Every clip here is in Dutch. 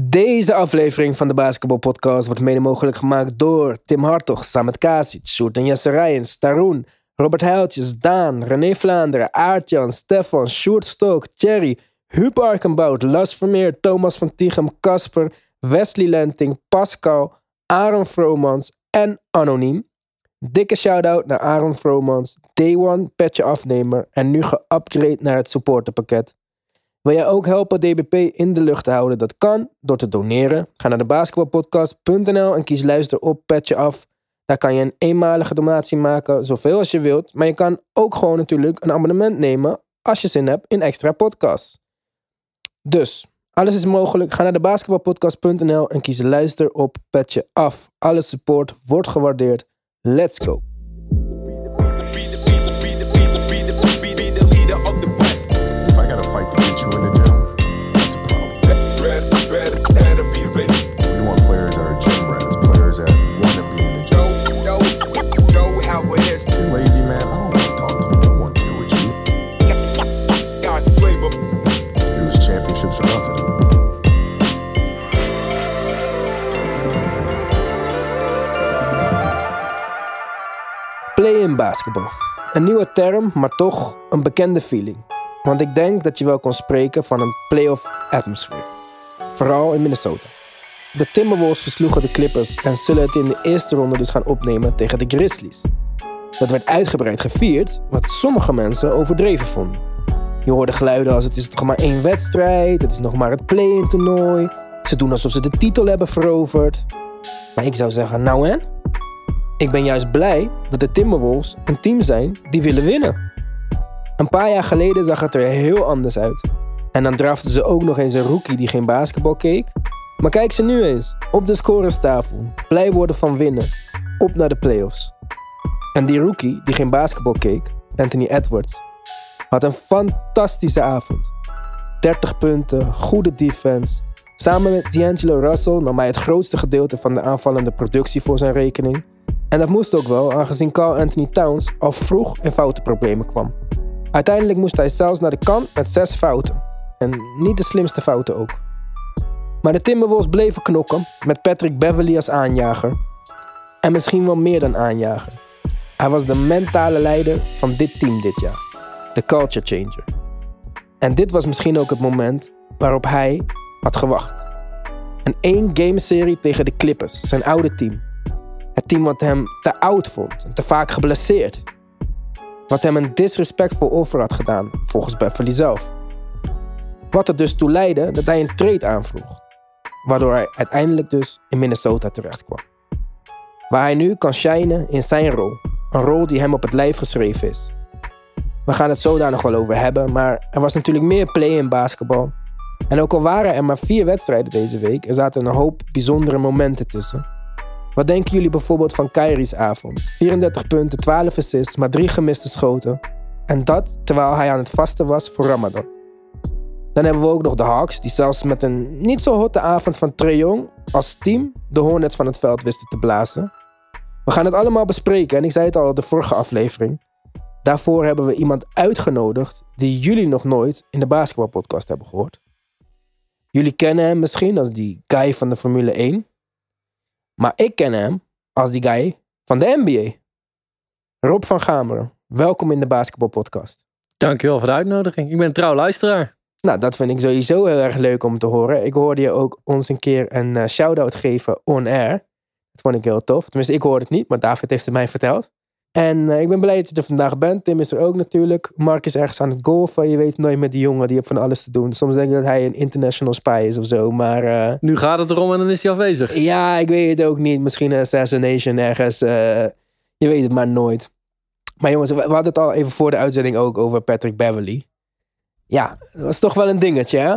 Deze aflevering van de Basketball Podcast wordt mede mogelijk gemaakt door Tim Hartog, Samet Kasic, Sjoerd en Jesse Rijens, Taroen, Robert Heiltjes, Daan, René Vlaanderen, Aartjan, Stefan, Sjoerd Stok, Thierry, Huub Arkenbout, Las Vermeer, Thomas van Tichem, Casper, Wesley Lenting, Pascal, Aaron Vromans en Anoniem. Dikke shout-out naar Aaron Vromans, Day One, petje afnemer en nu geupgrade naar het supporterpakket. Wil jij ook helpen DBP in de lucht te houden? Dat kan door te doneren. Ga naar de basketbalpodcast.nl en kies luister op petje af. Daar kan je een eenmalige donatie maken, zoveel als je wilt. Maar je kan ook gewoon natuurlijk een abonnement nemen als je zin hebt in extra podcasts. Dus, alles is mogelijk. Ga naar de basketbalpodcast.nl en kies luister op petje af. Alle support wordt gewaardeerd. Let's go. Een nieuwe term, maar toch een bekende feeling. Want ik denk dat je wel kon spreken van een playoff atmosphere. Vooral in Minnesota. De Timberwolves versloegen de Clippers en zullen het in de eerste ronde dus gaan opnemen tegen de Grizzlies. Dat werd uitgebreid gevierd, wat sommige mensen overdreven vonden. Je hoorde geluiden als het is nog maar één wedstrijd, het is nog maar het play-in toernooi. Ze doen alsof ze de titel hebben veroverd. Maar ik zou zeggen, nou en? Ik ben juist blij dat de Timberwolves een team zijn die willen winnen. Een paar jaar geleden zag het er heel anders uit. En dan draften ze ook nog eens een rookie die geen basketbal keek. Maar kijk ze nu eens, op de scorerstafel, blij worden van winnen, op naar de playoffs. En die rookie die geen basketbal keek, Anthony Edwards, had een fantastische avond. 30 punten, goede defense. Samen met D'Angelo Russell nam hij het grootste gedeelte van de aanvallende productie voor zijn rekening. En dat moest ook wel, aangezien Carl Anthony Towns al vroeg in foutenproblemen kwam. Uiteindelijk moest hij zelfs naar de kant met zes fouten. En niet de slimste fouten ook. Maar de Timberwolves bleven knokken, met Patrick Beverly als aanjager. En misschien wel meer dan aanjager. Hij was de mentale leider van dit team dit jaar. De culture changer. En dit was misschien ook het moment waarop hij had gewacht. Een één game serie tegen de Clippers, zijn oude team. Het team wat hem te oud vond en te vaak geblesseerd. Wat hem een disrespectvol offer had gedaan, volgens Beverly zelf. Wat er dus toe leidde dat hij een trade aanvroeg. Waardoor hij uiteindelijk dus in Minnesota terecht kwam. Waar hij nu kan shinen in zijn rol. Een rol die hem op het lijf geschreven is. We gaan het zo daar nog wel over hebben, maar er was natuurlijk meer play in basketbal. En ook al waren er maar vier wedstrijden deze week, er zaten een hoop bijzondere momenten tussen. Wat denken jullie bijvoorbeeld van Kyrie's avond? 34 punten, 12 assists, maar drie gemiste schoten. En dat terwijl hij aan het vasten was voor Ramadan. Dan hebben we ook nog de Hawks, die zelfs met een niet zo hotte avond van Trae Young als team de Hornets van het veld wisten te blazen. We gaan het allemaal bespreken en ik zei het al de vorige aflevering. Daarvoor hebben we iemand uitgenodigd die jullie nog nooit in de basketbalpodcast hebben gehoord. Jullie kennen hem misschien als die guy van de Formule 1. Maar ik ken hem als die guy van de NBA. Rob van Gameren, welkom in de basketbalpodcast. Dankjewel voor de uitnodiging. Ik ben een trouw luisteraar. Nou, dat vind ik sowieso heel erg leuk om te horen. Ik hoorde je ook ons een keer een eh, shout-out geven on air. Dat vond ik heel tof. Tenminste, ik hoorde het niet, maar David heeft het mij verteld. En eh, ik ben blij dat je er vandaag bent. Tim is er ook natuurlijk. Mark is ergens aan het golfen. Je weet nooit met die jongen, die heeft van alles te doen. Soms denk ik dat hij een international spy is of zo. Maar eh, Nu gaat het erom en dan is hij afwezig. ja, ik weet het ook niet. Misschien een assassination ergens. eh, je weet het maar nooit. Maar jongens, we we hadden het al even voor de uitzending ook over Patrick Beverly. Ja, dat was toch wel een dingetje, hè?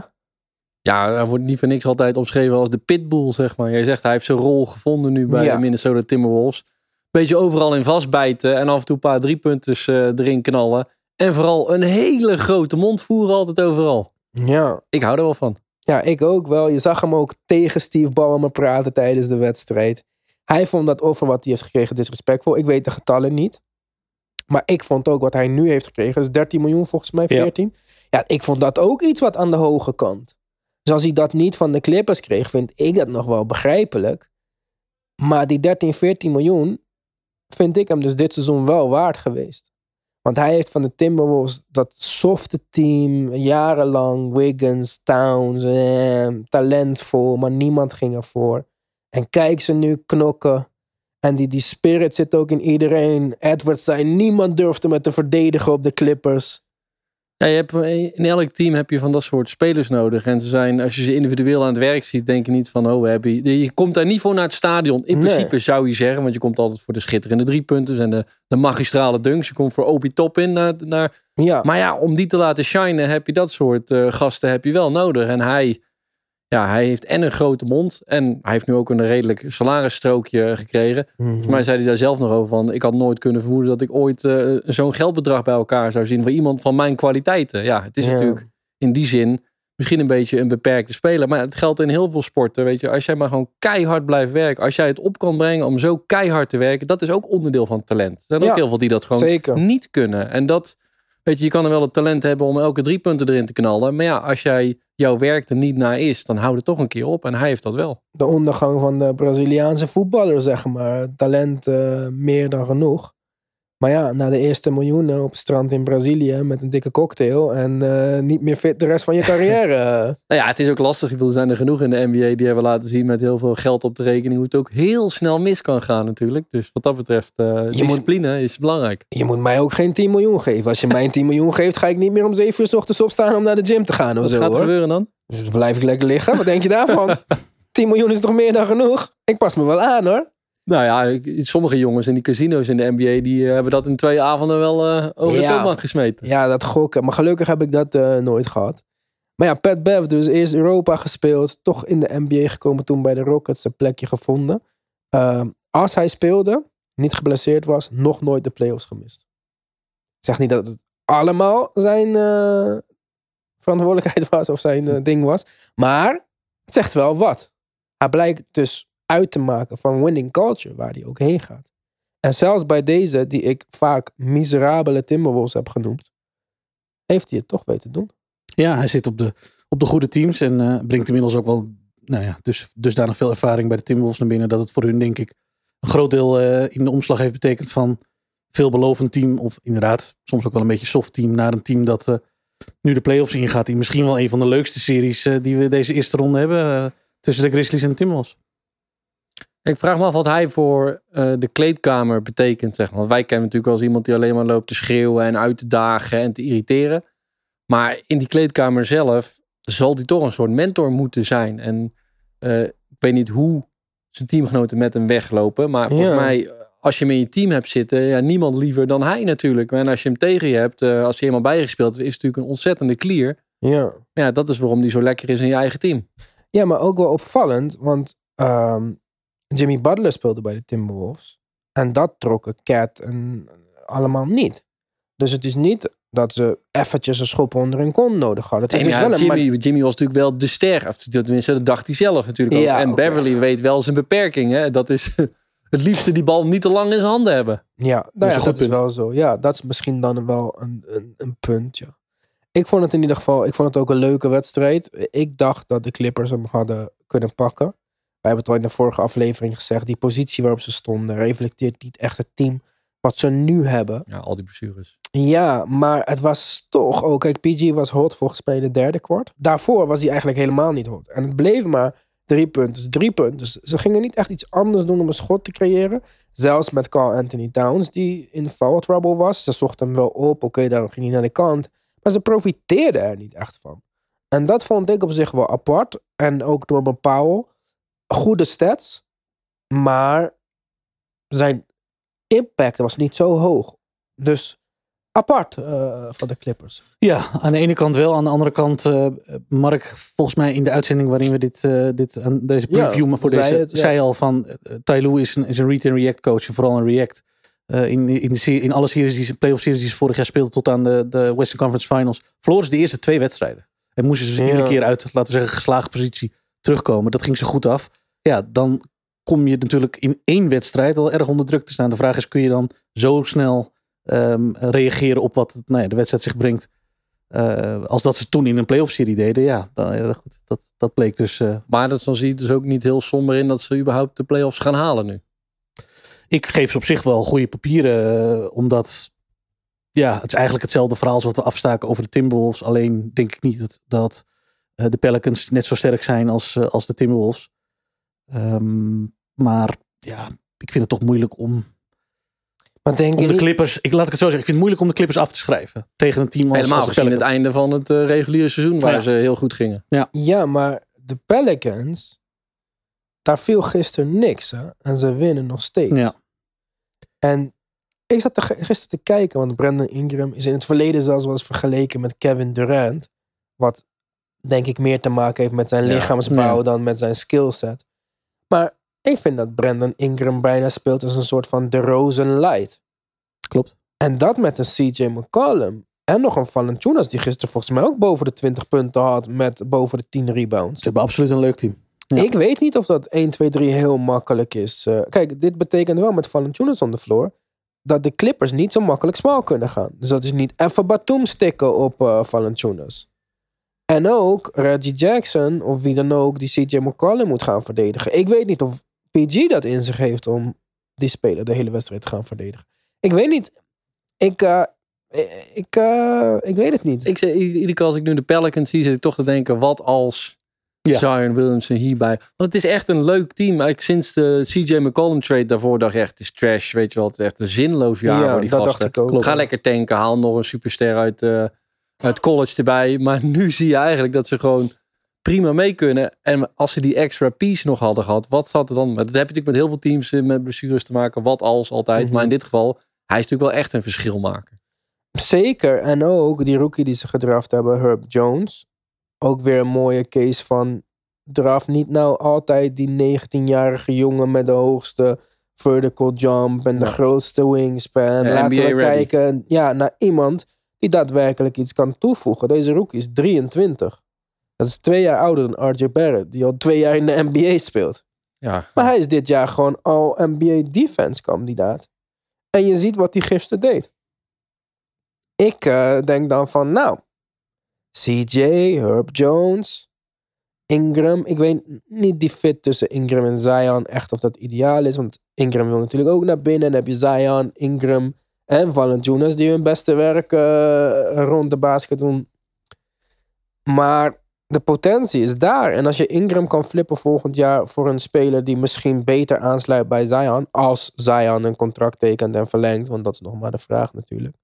Ja, hij wordt niet voor niks altijd omschreven als de pitbull, zeg maar. Jij zegt hij heeft zijn rol gevonden nu bij Ja. de Minnesota Timberwolves. Beetje overal in vastbijten en af en toe een paar driepunters eh erin knallen. En vooral een hele grote mond voeren altijd overal. Ja. Ik hou er wel van. Ja, ik ook wel. Je zag hem ook tegen Steve Ballmer praten tijdens de wedstrijd. Hij vond dat offer wat hij heeft gekregen disrespectvol. Ik weet de getallen niet. Maar ik vond ook wat hij nu heeft gekregen. Dus 13 miljoen volgens mij, Ja. 14. Ja, ik vond dat ook iets wat aan de hoge kant. Dus als hij dat niet van de Clippers kreeg, vind ik dat nog wel begrijpelijk. Maar die 13, 14 miljoen vind ik hem dus dit seizoen wel waard geweest. Want hij heeft van de Timberwolves dat softe team, jarenlang, Wiggins, Towns, eh, talentvol, maar niemand ging ervoor. En kijk ze nu knokken. En die, die spirit zit ook in iedereen. Edwards zei, niemand durfde me te verdedigen op de Clippers. Ja, je hebt, in elk team heb je van dat soort spelers nodig. En ze zijn, als je ze individueel aan het werk ziet, denk je niet van, oh, heb je, je komt daar niet voor naar het stadion. In Nee. principe zou je zeggen, want je komt altijd voor de schitterende driepunters en de, de magistrale dunks. Je komt voor Opie Top in. Naar, naar, Ja, maar ja, om die te laten shinen heb je dat soort eh, gasten heb je wel nodig. En hij, ja, hij heeft en een grote mond en hij heeft nu ook een redelijk salarisstrookje gekregen. Volgens mij zei hij daar zelf nog over van, ik had nooit kunnen vermoeden dat ik ooit eh, zo'n geldbedrag bij elkaar zou zien voor iemand van mijn kwaliteiten. Ja, het is Ja. natuurlijk in die zin misschien een beetje een beperkte speler. Maar het geldt in heel veel sporten. Weet je, als jij maar gewoon keihard blijft werken. Als jij het op kan brengen om zo keihard te werken. Dat is ook onderdeel van talent. Er zijn Ja, ook heel veel die dat gewoon zeker. niet kunnen. En dat, weet je, je kan er wel het talent hebben om elke drie punten erin te knallen. Maar ja, als jij jouw werk er niet naar is, dan houdt het toch een keer op. En hij heeft dat wel. de ondergang van de Braziliaanse voetballer, zeg maar. Talent eh, meer dan genoeg. Maar ja, na de eerste miljoenen op het strand in Brazilië met een dikke cocktail en eh, niet meer fit de rest van je carrière. Nou ja, het is ook lastig. Ik bedoel, Er zijn er genoeg in de NBA die hebben laten zien met heel veel geld op de rekening. Hoe het ook heel snel mis kan gaan natuurlijk. Dus wat dat betreft, eh moet- discipline is belangrijk. Je moet mij ook geen 10 miljoen geven. Als je mij een 10 miljoen geeft, ga ik niet meer om 7 uur 's ochtends opstaan om naar de gym te gaan of Wat zo gaat er hoor. gebeuren dan? Dus dan blijf ik lekker liggen. Wat denk je daarvan? 10 miljoen is toch meer dan genoeg? Ik pas me wel aan hoor. Nou ja, sommige jongens in die casino's in de NBA, die eh, hebben dat in twee avonden wel eh, over de Ja. toonbank gesmeten. Ja, dat gokken. Maar gelukkig heb ik dat eh, nooit gehad. Maar ja, Pat Bev dus eerst Europa gespeeld. Toch in de NBA gekomen. Toen bij de Rockets een plekje gevonden. Ehm, als hij speelde, niet geblesseerd was, nog nooit de playoffs gemist. Ik zeg niet dat het allemaal zijn verantwoordelijkheid was of zijn ding was. Maar het zegt wel wat. Hij blijkt dus uit te maken van winning culture, waar hij ook heen gaat. En zelfs bij deze, die ik vaak miserabele Timberwolves heb genoemd, heeft hij het toch weten doen. Ja, hij zit op de, op de goede teams en eh, brengt inmiddels ook wel nou ja, dus, dusdanig veel ervaring bij de Timberwolves naar binnen. Dat het voor hun denk ik een groot deel eh, in de omslag heeft betekend van veelbelovend team. Of inderdaad soms ook wel een beetje soft team naar een team dat eh, nu de playoffs ingaat. Die misschien wel een van de leukste series die we deze eerste ronde hebben tussen de Grizzlies en de Timberwolves. Ik vraag me af wat hij voor eh, de kleedkamer betekent. Zeg maar. Want wij kennen natuurlijk als iemand die alleen maar loopt te schreeuwen en uit te dagen en te irriteren. Maar in die kleedkamer zelf zal hij toch een soort mentor moeten zijn. En eh, ik weet niet hoe zijn teamgenoten met hem weglopen. Maar volgens Ja. mij, eh, als je hem in je team hebt zitten, ja, niemand liever dan hij natuurlijk. En als je hem tegen je hebt, als hij helemaal bijgespeeld is, is het natuurlijk een ontzettende clear. Ja. Ja, dat is waarom hij zo lekker is in je eigen team. ja, maar ook wel opvallend, want ehm, Jimmy Butler speelde bij de Timberwolves. En dat trokken Cat en allemaal niet. Dus het is niet dat ze eventjes een schop onder hun kont nodig hadden. Het is Nee, dus wel ja, een Jimmy, Jimmy was natuurlijk wel de ster. Of Tenminste, dat dacht hij zelf natuurlijk ook. Ja, en. Beverly weet wel zijn beperking. Hè? Dat is het liefste die bal niet te lang in zijn handen hebben. Ja, nou is ja, dat is wel zo. Ja, dat is misschien dan wel een, een, een punt, ja. Ik vond het in ieder geval, ik vond het ook een leuke wedstrijd. Ik dacht dat de Clippers hem hadden kunnen pakken. Wij hebben het al in de vorige aflevering gezegd. Die positie waarop ze stonden reflecteert niet echt het team wat ze nu hebben. Ja, al die blessures. Ja, maar het was toch ook... Kijk, PG was hot volgens mij de derde kwart. Daarvoor was hij eigenlijk helemaal niet hot. En het bleef maar drie punten. Dus drie punten. Dus ze gingen niet echt iets anders doen om een schot te creëren. Zelfs met Carl Anthony Towns, die in foul trouble was. Ze zochten hem wel op. Oké, daarom ging hij naar de kant. Maar ze profiteerden er niet echt van. En dat vond ik op zich wel apart. En ook door Powell. Goede stats. Maar zijn impact was niet zo hoog. Dus apart eh, van de Clippers. Ja, aan de ene kant wel. Aan de andere kant, eh, Mark, volgens mij in de uitzending waarin we dit, eh, dit aan deze Ja, preview maar voor zei deze, het, ja. zei al van, uh, Lue is een, is een read en react coach en vooral een react. In, in, de, in alle series die playoff series die ze vorig jaar speelden tot aan de, de Western Conference Finals, verloren ze de eerste twee wedstrijden. En moesten ze dus Ja. iedere keer uit, laten we zeggen, geslaagde positie terugkomen. Dat ging ze goed af. Ja, dan kom je natuurlijk in één wedstrijd al erg onder druk te staan. De vraag is, kun je dan zo snel ehm, reageren op wat nou ja, de wedstrijd zich brengt? eh, als dat ze toen in een playoff serie deden, ja, dan, ja, goed, dat, dat bleek dus. eh, Maar dat, dan zie je dus ook niet heel somber in dat ze überhaupt de play-offs gaan halen nu. ik geef ze op zich wel goede papieren, eh, omdat ja, het is eigenlijk hetzelfde verhaal als wat we afstaken over de Timberwolves. Alleen denk ik niet dat, dat de Pelicans net zo sterk zijn als, als de Timberwolves. Ehm, maar ja, ik vind het toch moeilijk om, Maar denk om je de. Clippers. Ik laat ik het zo zeggen. Ik vind het moeilijk om de Clippers af te schrijven tegen een team als, Helemaal als de het einde van het eh, reguliere seizoen waar Ja. ze heel goed gingen. Ja, maar de Pelicans... Daar viel gisteren niks, hè? En ze winnen nog steeds. Ja. En ik zat er gisteren te kijken, want Brandon Ingram is in het verleden zelfs wel eens vergeleken met Kevin Durant. Wat denk ik meer te maken heeft met zijn Ja. lichaamsbouw Ja. dan met zijn skillset. Maar ik vind dat Brandon Ingram bijna speelt als een soort van de Rosen light. Klopt. En dat met een CJ McCollum. En nog een Valanciunas die gisteren volgens mij ook boven de 20 punten had met boven de 10 rebounds. Ze hebben absoluut een leuk team. Ja. Ik weet niet of dat 1, 2, 3 heel makkelijk is. Eh, kijk, dit betekent wel met Valanciunas on the floor... dat de Clippers niet zo makkelijk smal kunnen gaan. Dus dat is niet even Batum stikken op eh Valanciunas. En ook Reggie Jackson of wie dan ook die CJ McCollum moet gaan verdedigen. Ik weet niet of PG dat in zich heeft om die speler de hele wedstrijd te gaan verdedigen. Ik weet niet. Ik, eh, ik, eh, ik weet het niet. Ik zeg, iedere keer als ik nu de Pelicans zie, zit ik toch te denken, wat als Ja. Zion Williamson hierbij. Want het is echt een leuk team. Ik, sinds de CJ McCollum trade daarvoor dacht ik echt, het is trash. Weet je wel, het is echt een zinloos jaar ja, voor die dat gasten. dacht ik ook. Ga lekker tanken, haal nog een superster uit, eh, uit college erbij. Maar nu zie je eigenlijk dat ze gewoon prima mee kunnen. En als ze die extra piece nog hadden gehad, wat zat er dan? Dat heb je natuurlijk met heel veel teams eh, met blessures te maken. Wat als altijd. Mhm. Maar in dit geval, hij is natuurlijk wel echt een verschil maken. Zeker. En ook die rookie die ze gedraft hebben, Herb Jones. Ook weer een mooie case van... Draft niet nou altijd die 19-jarige jongen met de hoogste vertical jump en de Ja. grootste wingspan. Ja, Laten NBA we ready. kijken ja, naar iemand die daadwerkelijk iets kan toevoegen. Deze rookie is 23. Dat is twee jaar ouder dan RJ Barrett, die al twee jaar in de NBA speelt. Ja, Maar hij is dit jaar gewoon al NBA defense kandidaat. En je ziet wat hij gisteren deed. Ik eh, denk dan van, nou, CJ, Herb Jones, Ingram. Ik weet niet die fit tussen Ingram en Zion echt of dat ideaal is. Want Ingram wil natuurlijk ook naar binnen. En dan heb je Zion, Ingram en Valanciunas die hun beste werk eh, rond de basket doen. Maar de potentie is daar. En als je Ingram kan flippen volgend jaar voor een speler die misschien beter aansluit bij Zion. Als Zion een contract tekent en verlengt. Want dat is nog maar de vraag natuurlijk.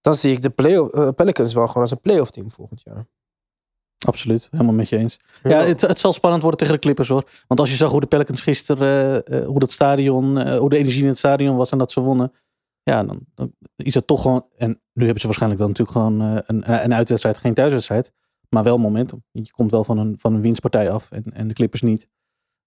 Dan zie ik de eh, Pelicans wel gewoon als een playoff team volgend jaar. Absoluut, helemaal met je eens. Ja, het, het zal spannend worden tegen de Clippers hoor. Want als je zag hoe de Pelicans gisteren, eh, eh, hoe dat stadion, eh, hoe de energie in het stadion was en dat ze wonnen. Ja, dan, dan is het toch gewoon. En nu hebben ze waarschijnlijk dan natuurlijk gewoon een, een uitwedstrijd, geen thuiswedstrijd. Maar wel momentum. Je komt wel van een, van een winstpartij af en, en de Clippers niet.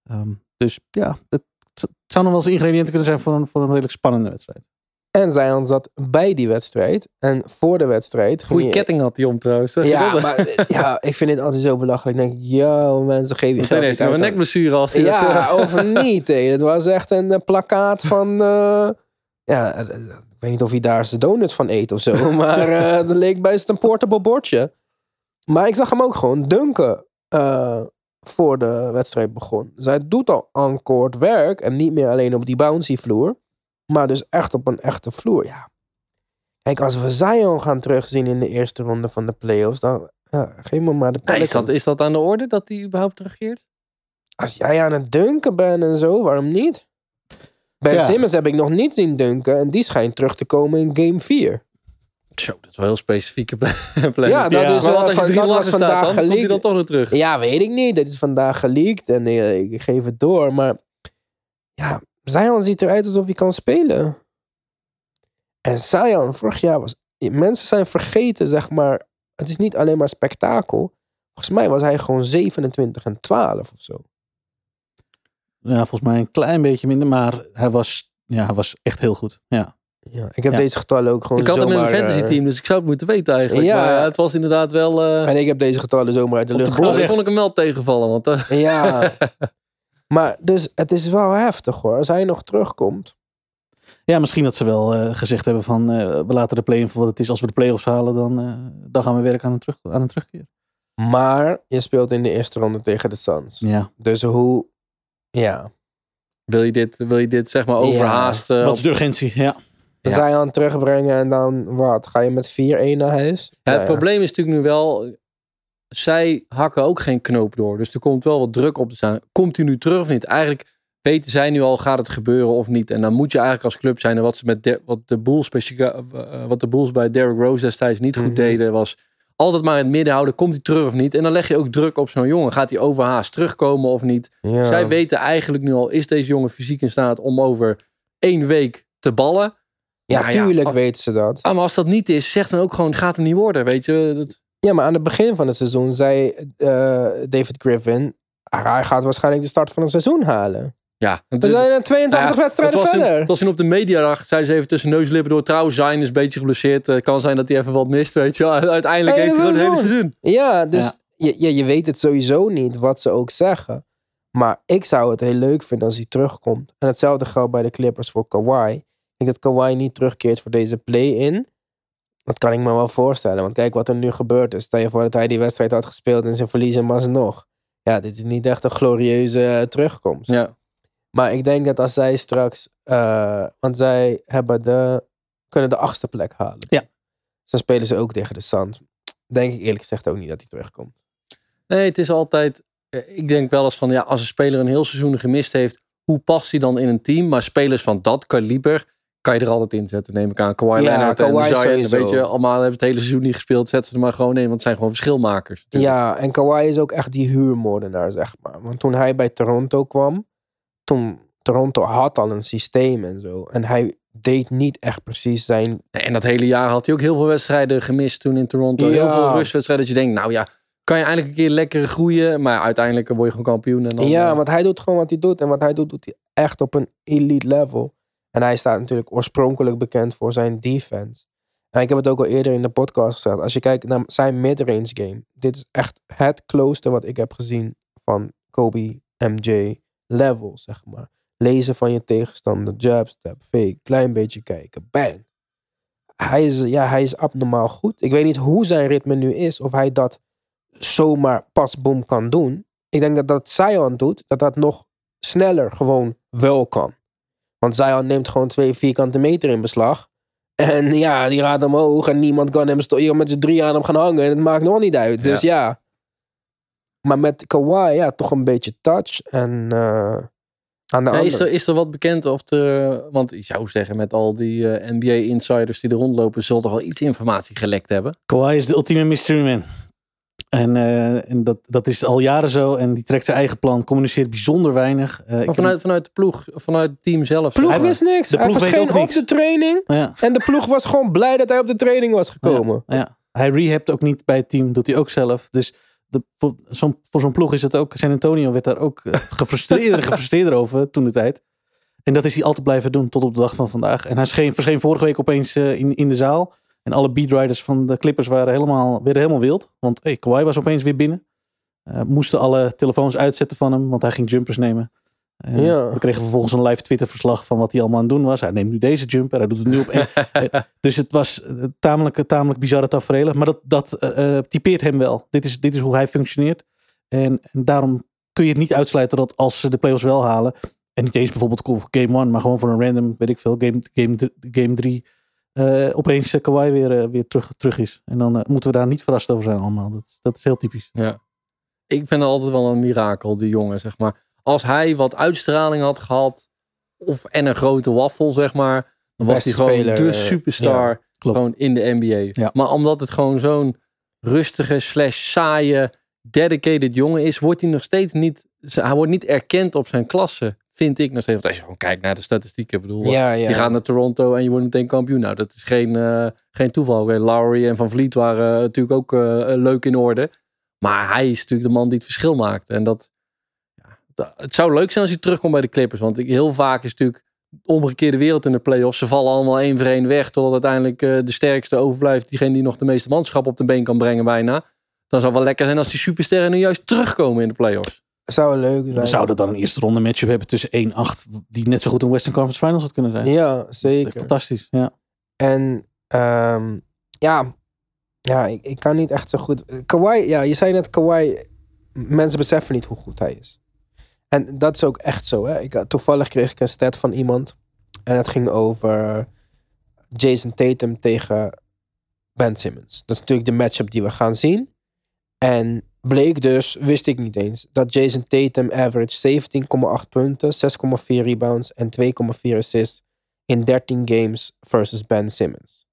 Ehm, dus ja, het, het zou nog wel eens ingrediënten kunnen zijn voor een, voor een redelijk spannende wedstrijd. En Zion zat bij die wedstrijd. En voor de wedstrijd. goede ketting had hij om trouwens. Ja, dat? maar eh, ja, ik vind dit altijd zo belachelijk. Ik denk, mensen geven je Nee, nee, uit. nekblessure als hij dat, Ja, eh, of niet. hé. Het was echt een eh, plakkaat van... ja, ik weet niet of hij daar zijn donuts van eet of zo. Maar dat leek best een portable bordje. Maar ik zag hem ook gewoon dunken voor de wedstrijd begon. Hij doet al on-court werk. En niet meer alleen op die bouncy vloer. Maar dus echt op een echte vloer. Ja. Kijk, als we Zion gaan terugzien in de eerste ronde van de playoffs. Dan ja, geef me maar de Nee, is, dat, is dat aan de orde dat hij überhaupt terugkeert? Als jij aan het dunken bent en zo, waarom niet? Ben Ja. Simmons heb ik nog niet zien dunken. En die schijnt terug te komen in game 4. Zo, dat is wel heel specifieke planning. Ja, dat Ja. is wel als je dat was langer staat, vandaag dan komt hij dan toch nog terug. Ja, weet ik niet. Dit is vandaag geleakt en eh, ik geef het door. Maar ja, Zion ziet eruit alsof hij kan spelen. En Zion, vorig jaar was... Mensen zijn vergeten, zeg maar... Het is niet alleen maar spektakel. Volgens mij was hij gewoon 27 en 12 of zo. Ja, volgens mij een klein beetje minder, maar hij was, ja, hij was echt heel goed. Ja. Ja, ik heb Ja. deze getallen ook gewoon Ik had hem in mijn fantasy eh, team, dus ik zou het moeten weten eigenlijk. Ja. Maar het was inderdaad wel... eh En ik heb deze getallen zomaar uit de op de lucht blog gehaald. vond ik hem wel tegenvallen. Want eh, Ja. maar dus het is wel heftig hoor. Als hij nog terugkomt. Ja, misschien dat ze wel eh, gezegd hebben van eh, we laten de play-in voor wat het is. Als we de play-offs halen, dan, eh, dan gaan we werken aan een, terug, aan een terugkeer. Maar je speelt in de eerste ronde tegen de Suns. Ja. Dus hoe... Ja. Wil je dit, wil je dit zeg maar overhaasten? Wat is de urgentie? Ja. Ja. Zion terugbrengen en dan wat? Ga je met 4-1 naar huis? Ja, het ja. probleem is natuurlijk nu wel, zij hakken ook geen knoop door. Dus er komt wel wat druk op te staan. Komt hij nu terug of niet? Eigenlijk weten zij nu al, gaat het gebeuren of niet? En dan moet je eigenlijk als club zijn. En wat, ze met de, wat, de Bulls eh, wat de Bulls bij Derrick Rose destijds niet goed Mhm. deden, was altijd maar in het midden houden. Komt hij terug of niet? En dan leg je ook druk op zo'n jongen. Gaat hij overhaast terugkomen of niet? Ja. Zij weten eigenlijk nu al, is deze jongen fysiek in staat om over één week te ballen? Ja, Nou ja, tuurlijk als- weten ze dat. Ah, maar als dat niet is, zeg dan ook gewoon, gaat hem niet worden, weet je? Dat, Ja, maar aan het begin van het seizoen zei eh, David Griffin... "Ah, Hij gaat waarschijnlijk de start van het seizoen halen. ja, We zijn in 82 Nou ja, wedstrijden het was verder. In, het was in op de mediadag, zeiden ze even tussen neus en lippen door. Trouwens, zijn is een beetje geblesseerd. Het kan zijn dat hij even wat mist, weet je wel. Uiteindelijk heeft hij het hele seizoen. seizoen. Ja, dus Ja. Je, je, je weet het sowieso niet wat ze ook zeggen. Maar ik zou het heel leuk vinden als hij terugkomt. En hetzelfde geldt bij de Clippers voor Kawhi. Ik denk dat Kawhi niet terugkeert voor deze play-in. Dat kan ik me wel voorstellen. Want kijk wat er nu gebeurd is. Stel je voor dat hij die wedstrijd had gespeeld en ze verliezen maar alsnog. Ja, dit is niet echt een glorieuze eh, terugkomst. Ja. Maar ik denk dat als zij straks... eh, want zij hebben de, kunnen de achtste plek halen. Ja. Dus dan spelen ze ook tegen de Suns. Denk ik eerlijk gezegd ook niet dat hij terugkomt. Nee, het is altijd... eh, Ik denk wel eens van, ja, als een speler een heel seizoen gemist heeft, hoe past hij dan in een team? Maar spelers van dat kaliber kan je er altijd in zetten, neem ik aan. Kawhi Ja, Leonard en Kawhi Zion, sowieso. weet je, allemaal hebben het hele seizoen niet gespeeld. Zet ze er maar gewoon in, want het zijn gewoon verschilmakers. natuurlijk. Ja, en Kawhi is ook echt die huurmoordenaar, zeg maar. Want toen hij bij Toronto kwam, toen Toronto had al een systeem en zo. En hij deed niet echt precies zijn... En dat hele jaar had hij ook heel veel wedstrijden gemist toen in Toronto. Heel veel rustwedstrijden dat je denkt, nou ja, kan je eindelijk een keer lekker groeien. Maar uiteindelijk word je gewoon kampioen. En dan, ja, eh, want hij doet gewoon wat hij doet. En wat hij doet, doet hij echt op een elite level. En hij staat natuurlijk oorspronkelijk bekend voor zijn defense. En ik heb het ook al eerder in de podcast gezegd. Als je kijkt naar zijn midrange game. Dit is echt het closeste wat ik heb gezien van Kobe MJ level, zeg maar. Lezen van je tegenstander, jab, step, fake, klein beetje kijken, bang. Hij is, ja, hij is abnormaal goed. Ik weet niet hoe zijn ritme nu is. Of hij dat zomaar pas boom kan doen. Ik denk dat dat Zion doet, dat dat nog sneller gewoon wel kan. Want Zion neemt gewoon twee vierkante meter in beslag. En ja, die gaat omhoog en niemand kan hem sto- hier met z'n drie aan hem gaan hangen. En het maakt nog niet uit. Dus ja. Maar met Kawhi, ja, toch een beetje touch. En eh, aan de Ja, is, andere... er, is er wat bekend of de. Want ik zou zeggen, met al die NBA-insiders die er rondlopen, zal toch wel iets informatie gelekt hebben. Kawhi is de ultieme mystery man. En, eh, en dat, dat is al jaren zo. En die trekt zijn eigen plan. Communiceert bijzonder weinig. Eh, Maar vanuit, vanuit de ploeg, vanuit het team zelf. ploeg wist niks. De hij ploeg verscheen ook op de training. ja, En de ploeg was gewoon blij dat hij op de training was gekomen. ja. Hij rehabt ook niet bij het team. Doet hij ook zelf. Dus de, voor zo'n voor zo'n ploeg is het ook. San Antonio werd daar ook eh, gefrustreerd en gefrustreerd over toen de tijd. En dat is hij altijd blijven doen tot op de dag van vandaag. En hij verscheen, verscheen vorige week opeens in, in de zaal. En alle beatriders van de Clippers waren helemaal, werden helemaal wild. Want hey, Kawhi was opeens weer binnen. Eh, moesten alle telefoons uitzetten van hem, want hij ging jumpers nemen. Eh, Ja. We kregen vervolgens een live Twitter verslag van wat hij allemaal aan het doen was. Hij neemt nu deze jumper, hij doet het nu op. en- eh, dus het was eh, tamelijk, tamelijk bizarre tafereelen. Maar dat, dat typeert hem wel. Dit is, dit is hoe hij functioneert. En, en daarom kun je het niet uitsluiten dat als ze de playoffs wel halen. En niet eens bijvoorbeeld voor game 1, maar gewoon voor een random, weet ik veel, game 3. Game, game drie, opeens uh, Kawhi weer, eh, weer terug, terug is. En dan eh, moeten we daar niet verrast over zijn allemaal. Dat, dat is heel typisch. Ja. Ik vind het altijd wel een mirakel, die jongen, zeg maar. Als hij wat uitstraling had gehad, of en een grote waffel, zeg maar, dan was hij gewoon speler, de eh, superstar gewoon in de NBA. Ja. Maar omdat het gewoon zo'n rustige, slash saaie, dedicated jongen is, wordt hij nog steeds niet, hij wordt niet erkend op zijn klasse, vind ik nog steeds. Want als je gewoon kijkt naar de statistieken, bedoel, Ja, ja. je gaat naar Toronto en je wordt meteen kampioen. Nou, dat is geen, eh, geen toeval. Lowry en Van Vliet waren eh, natuurlijk ook eh, leuk in orde. Maar hij is natuurlijk de man die het verschil maakt. En dat, ja, het zou leuk zijn als hij terugkomt bij de Clippers. Want ik, heel vaak is natuurlijk de omgekeerde wereld in de playoffs. Ze vallen allemaal één voor één weg. Totdat uiteindelijk de sterkste overblijft. Diegene die nog de meeste manschap op de been kan brengen bijna. Dan zou het wel lekker zijn als die supersterren nu juist terugkomen in de playoffs. Zou leuk zijn. We zouden dan een eerste ronde matchup hebben tussen 1-8, die net zo goed een Western Conference Finals had kunnen zijn. Ja, zeker. Fantastisch, ja. En ehm, ja, ja ik, ik kan niet echt zo goed. Kawhi, ja, je zei net Kawhi. Mensen beseffen niet hoe goed hij is. En dat is ook echt zo. Hè? Ik, toevallig kreeg ik een stat van iemand. En het ging over Jason Tatum tegen Ben Simmons. Dat is natuurlijk de matchup die we gaan zien. En bleek dus, wist ik niet eens, dat Jason Tatum average 17,8 punten, 6,4 rebounds en 2,4 assists in 13 games versus Ben Simmons.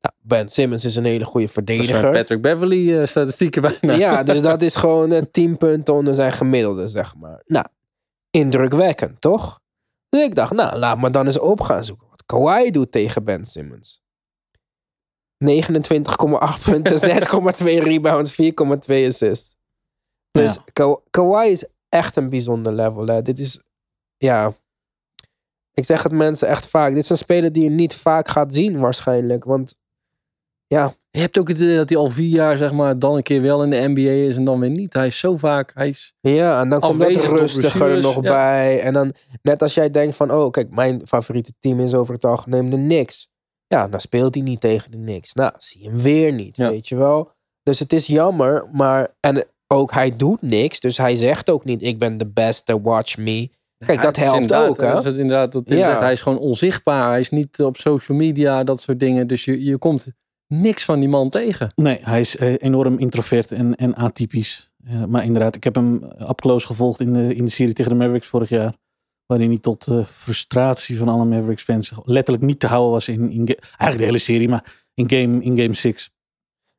Nou, ben Simmons is een hele goede Dat zijn verdediger. Patrick Beverly eh, statistieken bijna. Ja, dus dat is gewoon eh, 10 punten onder zijn gemiddelde, zeg maar. Nou, indrukwekkend, toch? Dus ik dacht, nou, laat me dan eens op gaan zoeken wat Kawhi doet tegen Ben Simmons. 29,8 punten, 6,2 rebounds, 4,2 assists. Dus Ja. Ka- Kawhi is echt een bijzonder level. Hè. Dit is, ja... Ik zeg het mensen echt vaak. Dit is een speler die je niet vaak gaat zien waarschijnlijk. Want ja, Je hebt ook het idee dat hij al vier jaar, zeg maar, dan een keer wel in de NBA is en dan weer niet. Hij is zo vaak, hij is... Ja, en dan komt door rustiger er nog ja. bij. En dan, net als jij denkt van, oh, kijk, mijn favoriete team is over het algemeen de Knicks. Ja, dan speelt hij niet tegen de Knicks. Nou, zie je hem weer niet, Ja. weet je wel. Dus het is jammer, maar... En ook, hij doet niks, dus hij zegt ook niet, ik ben de beste, watch me. Kijk, dat helpt ook, hè. Dat is het inderdaad, dat hij Ja. zegt, hij is gewoon onzichtbaar. Hij is niet op social media, dat soort dingen. Dus je, je komt niks van die man tegen. Nee, hij is eh, enorm introvert en, en atypisch. Maar inderdaad, ik heb hem up close gevolgd in de, in de serie tegen de Mavericks vorig jaar. Waarin hij tot eh, frustratie van alle Mavericks fans letterlijk niet te houden was in, in eigenlijk de hele serie, maar in game, in game 6.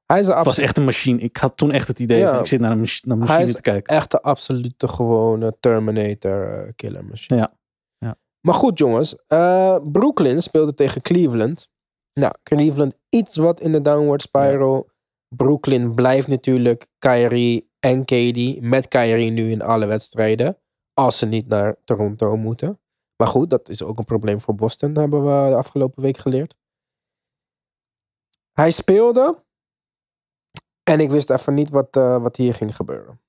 Hij is, was echt een machine. Ik had toen echt het idee Ja. van ik zit naar een, naar machine is te kijken. echt de absolute gewone Terminator eh, killer machine. Ja. Ja. Maar goed, jongens. eh, Brooklyn speelde tegen Cleveland. Nou, Cleveland iets wat in de downward spiral. Brooklyn blijft natuurlijk Kyrie en KD. Met Kyrie nu in alle wedstrijden. Als ze niet naar Toronto moeten. Maar goed, dat is ook een probleem voor Boston. Hebben we de afgelopen week geleerd. Hij speelde. En ik wist even niet wat, eh, wat hier ging gebeuren.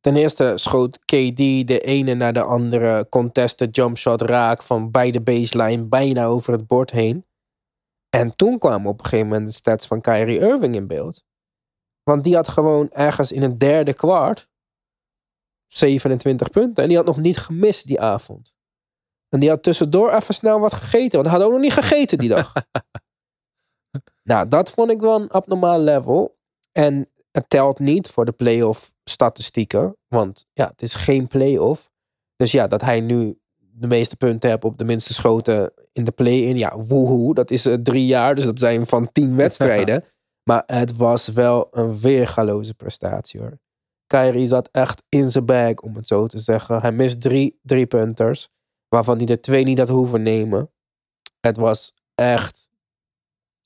Ten eerste schoot KD de ene naar de andere contested jumpshot raak van bij de baseline bijna over het bord heen. En toen kwamen op een gegeven moment de stats van Kyrie Irving in beeld. Want die had gewoon ergens in het derde kwart 27 punten. En die had nog niet gemist die avond. En die had tussendoor even snel wat gegeten. Want hij had ook nog niet gegeten die dag. nou, dat vond ik wel een abnormaal level. En het telt niet voor de playoff statistieken. Want ja, het is geen playoff. Dus ja, dat hij nu de meeste punten hebt op de minste schoten in de play-in. Ja, woehoe, dat is eh, drie jaar. Dus dat zijn van tien wedstrijden. maar het was wel een weergaloze prestatie hoor. Kyrie zat echt in zijn bag, om het zo te zeggen. Hij mist drie, drie punters. Waarvan hij er twee niet had hoeven nemen. Het was echt...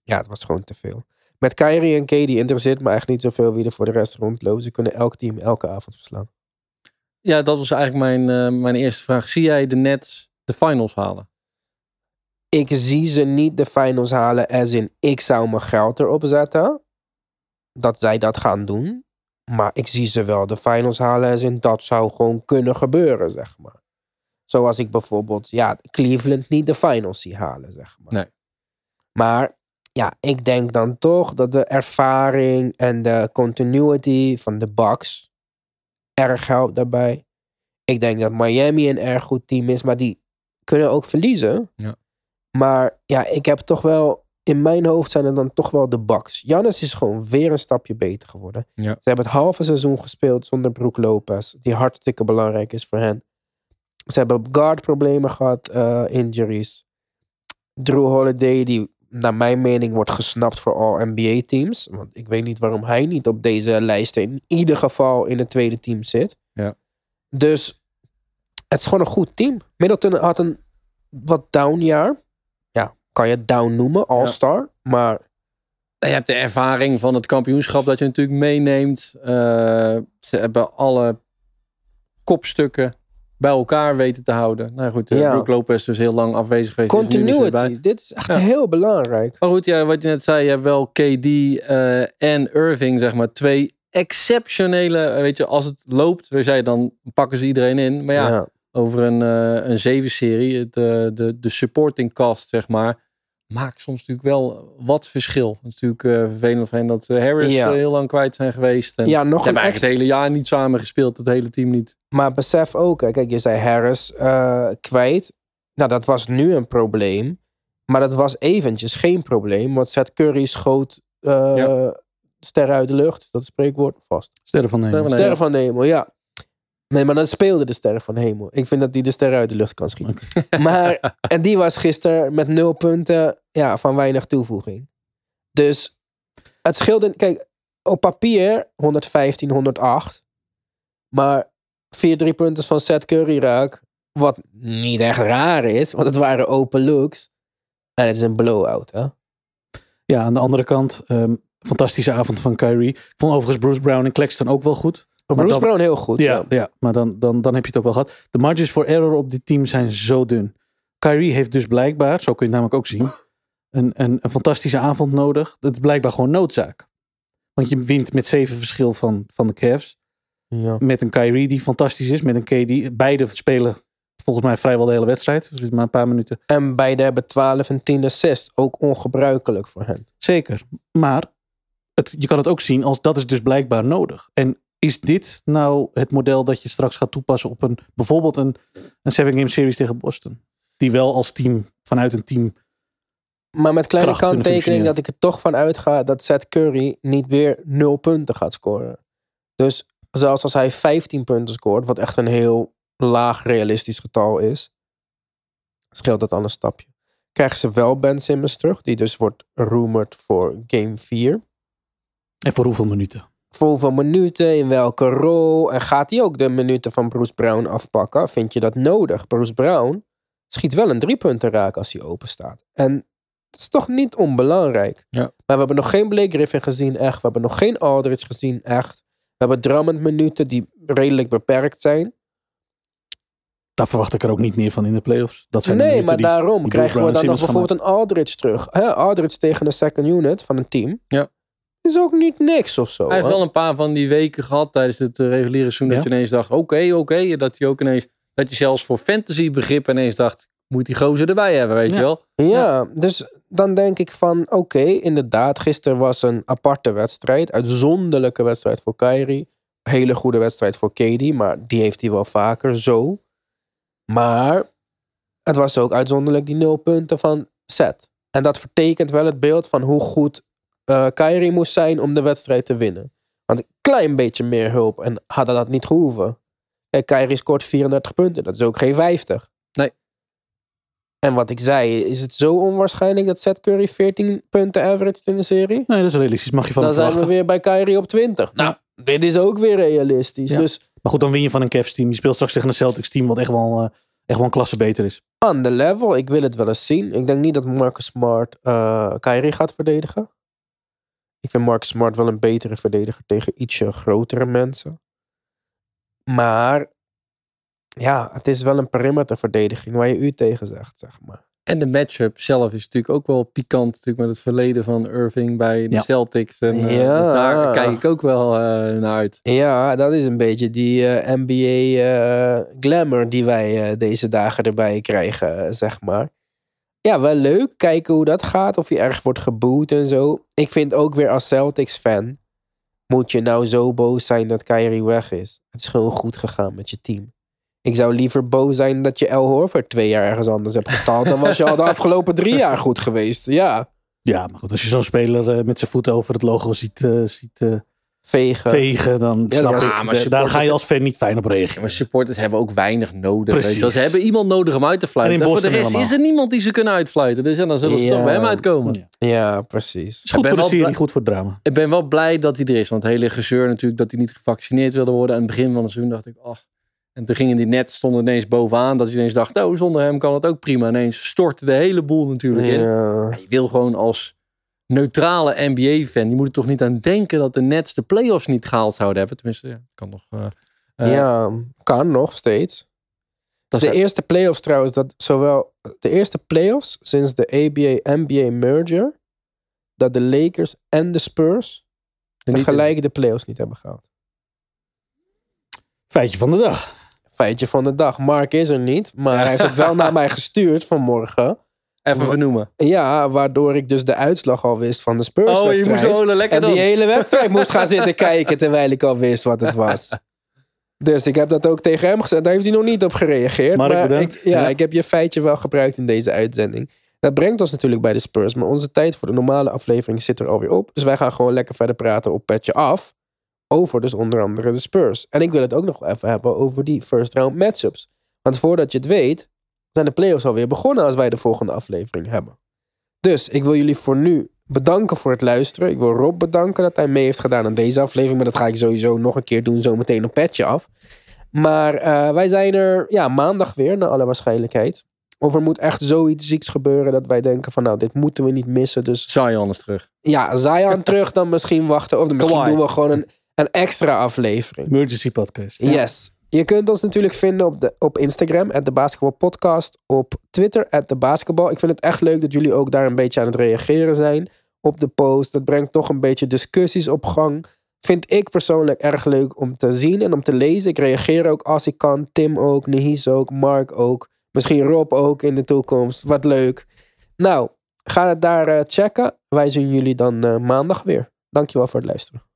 Ja, het was gewoon te veel. Met Kyrie en KD interesseert me echt niet zoveel wie er voor de rest rondloopt. Ze kunnen elk team elke avond verslaan. Ja, dat was eigenlijk mijn, eh, mijn eerste vraag. Zie jij de Nets de finals halen? Ik zie ze niet de finals halen as in ik zou mijn geld erop zetten. Dat zij dat gaan doen. Maar ik zie ze wel de finals halen in dat zou gewoon kunnen gebeuren, zeg maar. Zoals ik bijvoorbeeld, ja, Cleveland niet de finals zie halen, zeg maar. Nee. Maar ja, ik denk dan toch dat de ervaring en de continuity van de Bucks erg helpt daarbij. Ik denk dat Miami een erg goed team is, maar die kunnen ook verliezen. Ja. Maar ja, ik heb toch wel, in mijn hoofd zijn het dan toch wel de Bucks. Jannis is gewoon weer een stapje beter geworden. Ja. Ze hebben het halve seizoen gespeeld zonder Brook Lopez, die hartstikke belangrijk is voor hen. Ze hebben guard problemen gehad, eh, injuries. Drew Holiday, die naar mijn mening wordt gesnapt voor all NBA teams. Want ik weet niet waarom hij niet op deze lijsten in ieder geval in het tweede team zit. Ja. Dus het is gewoon een goed team. Middleton had een wat down jaar. Kan je down noemen, all-star. Maar Je hebt de ervaring van het kampioenschap dat je natuurlijk meeneemt. Eh, ze hebben alle kopstukken bij elkaar weten te houden. Nou goed, eh, Ja. Brook Lopez dus heel lang afwezig geweest. dus continuity, dit is echt Ja. heel belangrijk. Maar goed, ja, wat je net zei, je hebt wel KD eh, en Irving, zeg maar, twee exceptionele, weet je, als het loopt, we zeiden dan pakken ze iedereen in. Maar ja, over een, eh een zeven serie, eh, de, de supporting cast, zeg maar, maakt soms natuurlijk wel wat verschil. Het is natuurlijk eh, vervelend van hen dat eh, Harris Ja. eh, heel lang kwijt zijn geweest. En Ja, nog hebben eigenlijk extra- het hele jaar niet samen gespeeld, het hele team niet. Maar besef ook, hè, kijk, je zei Harris eh, kwijt. Nou, dat was nu een probleem. Maar dat was eventjes geen probleem. Want Seth Curry schoot eh, Ja. sterren uit de lucht. Dat spreekwoord vast. Sterren van. Nee, Sterren van de hemel, ja. Nee, maar dan speelde de sterren van hemel. Ik vind dat hij de sterren uit de lucht kan schieten. Maar, en die was gisteren met nul punten ja, van weinig toevoeging. Dus het scheelde... Kijk, op papier 115, 108. Maar vier drie punten van Seth Curry raak. Wat niet echt raar is, want het waren open looks. En het is een blowout, hè? Ja, aan de andere kant, ehm, fantastische avond van Kyrie. Ik vond overigens Bruce Brown en Claxton ook wel goed. Maar Bruce dan- Brown heel goed. Ja, ja. maar dan, dan, dan heb je het ook wel gehad. De margins for error op dit team zijn zo dun. Kyrie heeft dus blijkbaar, zo kun je het namelijk ook zien, een, een, een fantastische avond nodig. Dat is blijkbaar gewoon noodzaak. Want je wint met zeven verschil van, van de Cavs. ja. Met een Kyrie die fantastisch is. Met een KD. Beide spelen volgens mij vrijwel de hele wedstrijd. Dus maar een paar minuten. En beide hebben 12 en 10 assists. Ook ongebruikelijk voor hen. Zeker. Maar het, je kan het ook zien als dat is dus blijkbaar nodig. En is dit nou het model dat je straks gaat toepassen op een bijvoorbeeld een, een seven game series tegen Boston? Die wel als team vanuit een team. Maar met kleine kanttekening dat ik er toch van uitga dat Seth Curry niet weer 0 punten gaat scoren. Dus zelfs als hij 15 punten scoort, wat echt een heel laag realistisch getal is, scheelt dat al een stapje. Krijgen ze wel Ben Simmons terug, die dus wordt rumored voor game 4. En voor hoeveel minuten? Voor hoeveel minuten, in welke rol. En gaat hij ook de minuten van Bruce Brown afpakken? Vind je dat nodig? Bruce Brown schiet wel een driepunten raak als hij open staat. En dat is toch niet onbelangrijk. Ja. Maar we hebben nog geen Blake Griffin gezien, echt. We hebben nog geen Aldridge gezien, echt. We hebben Drummond minuten die redelijk beperkt zijn. Daar verwacht ik er ook niet meer van in de playoffs. Dat zijn de Nee, minuten maar die- daarom die krijgen we dan nog bijvoorbeeld een Aldridge terug. Aldridge tegen de second unit van een team. Ja. Is ook niet niks of zo. Hij heeft wel een paar van die weken gehad tijdens het eh, reguliere seizoen. Dat je ineens dacht, oké, oké. Dat hij ook ineens, dat je zelfs voor fantasy begrip ineens dacht, moet die gozer erbij hebben, weet Ja. je wel? Ja, dus dan denk ik van oké, inderdaad, gisteren was een aparte wedstrijd. Uitzonderlijke wedstrijd voor Kyrie. Hele goede wedstrijd voor KD, maar die heeft hij wel vaker zo. Maar het was ook uitzonderlijk die nul punten van Seth. En dat vertekent wel het beeld van hoe goed eh Kyrie moest zijn om de wedstrijd te winnen. Want een klein beetje meer hulp en had dat niet gehoeven. Kijk, Kyrie scoort 34 punten, dat is ook geen 50. Nee. En wat ik zei, is het zo onwaarschijnlijk dat Seth Curry 14 punten averaged in de serie? Nee, dat is realistisch. Mag je van Dan zijn we weer bij Kyrie op 20. Nou, dit is ook weer realistisch. Ja. Dus Maar goed, dan win je van een Cavs team. Je speelt straks tegen een Celtics team wat echt wel, eh, echt wel een klasse beter is. on the level, ik wil het wel eens zien. Ik denk niet dat Marcus Smart eh Kyrie gaat verdedigen. Ik vind Marcus Smart wel een betere verdediger tegen ietsje grotere mensen. Maar ja, het is wel een perimeterverdediging waar je u tegen zegt, zeg maar. En de matchup zelf is natuurlijk ook wel pikant. Natuurlijk met het verleden van Irving bij de Ja. Celtics. En, eh, Ja. Dus daar kijk ik ook wel eh, naar uit. Ja, dat is een beetje die eh, NBA eh, glamour die wij deze dagen erbij krijgen, zeg maar. Ja, wel leuk. Kijken hoe dat gaat. Of je erg wordt geboet en zo. Ik vind ook weer als Celtics fan. Moet je nou zo boos zijn dat Kyrie weg is? Het is gewoon goed gegaan met je team. Ik zou liever boos zijn dat je El Horford twee jaar ergens anders hebt gestaald. Dan was je al de afgelopen drie jaar goed geweest. Ja, Ja, maar goed, als je zo'n speler eh, met zijn voeten over het logo ziet, eh, ziet eh, vegen. vegen, dan Ja, snap maar- ik. maar daar ga je als fan niet fijn op reageren. Maar supporters hebben ook weinig nodig. Precies. Weet je. Ze hebben iemand nodig om uit te fluiten. En in En voor de rest helemaal. is er niemand die ze kunnen uitfluiten. Dus ja, dan zullen ze Ja. toch bij hem uitkomen. Ja. Ja, precies. is goed ben voor de serie, goed voor het drama. Ik ben wel blij dat hij er is. Want het hele gezeur natuurlijk dat hij niet gevaccineerd wilde worden. Aan het begin van het seizoen dacht ik, ach. En toen gingen die net stonden ineens bovenaan. Dat je ineens dacht, oh, zonder hem kan het ook prima. Ineens stortte de hele boel natuurlijk in. Je wil gewoon als neutrale NBA-fan. Je moet er toch niet aan denken dat de Nets de playoffs niet gehaald zouden hebben. Tenminste, ja, kan nog. eh, eh, ja, kan nog steeds. dat de eerste playoffs trouwens, dat zowel de eerste playoffs sinds de ABA-NBA merger, dat de Lakers en de Spurs tegelijk de playoffs niet hebben gehaald. Feitje van de dag. Feitje van de dag. Mark is er niet, maar hij heeft het wel naar mij gestuurd vanmorgen. Even vernoemen. Ja, waardoor ik dus de uitslag al wist van de Spurs Oh, je moest zo lekker En die dan. hele wedstrijd moest gaan zitten kijken terwijl ik al wist wat het was. Dus ik heb dat ook tegen hem gezegd. Daar heeft hij nog niet op gereageerd. Mark, maar bedankt. Ik, ja, Ja. ik heb je feitje wel gebruikt in deze uitzending. Dat brengt ons natuurlijk bij de Spurs. Maar onze tijd voor de normale aflevering zit er alweer op. Dus wij gaan gewoon lekker verder praten op Petje Af. Over dus onder andere de Spurs. En ik wil het ook nog even hebben over die first round matchups. Want voordat je het weet, zijn de playoffs alweer begonnen als wij de volgende aflevering hebben. Dus ik wil jullie voor nu bedanken voor het luisteren. Ik wil Rob bedanken dat hij mee heeft gedaan aan deze aflevering. Maar dat ga ik sowieso nog een keer doen, zo meteen op petje af. Maar eh, wij zijn er ja, maandag weer, naar alle waarschijnlijkheid. Of er moet echt zoiets zieks gebeuren dat wij denken van nou, dit moeten we niet missen. Dus Zion is terug. ja, Zion terug, dan misschien wachten. Of dan misschien Kawhi. doen we gewoon een, een extra aflevering. Emergency podcast. Yes. Je kunt ons natuurlijk vinden op, de, op Instagram, at de Basketball Podcast. Op Twitter, at de. Ik vind het echt leuk dat jullie ook daar een beetje aan het reageren zijn op de post. Dat brengt toch een beetje discussies op gang. Vind ik persoonlijk erg leuk om te zien en om te lezen. Ik reageer ook als ik kan. Tim ook, Nihis ook, Mark ook. Misschien Rob ook in de toekomst. Wat leuk. Nou, ga het daar eh, checken. Wij zien jullie dan eh, maandag weer. Dankjewel voor het luisteren.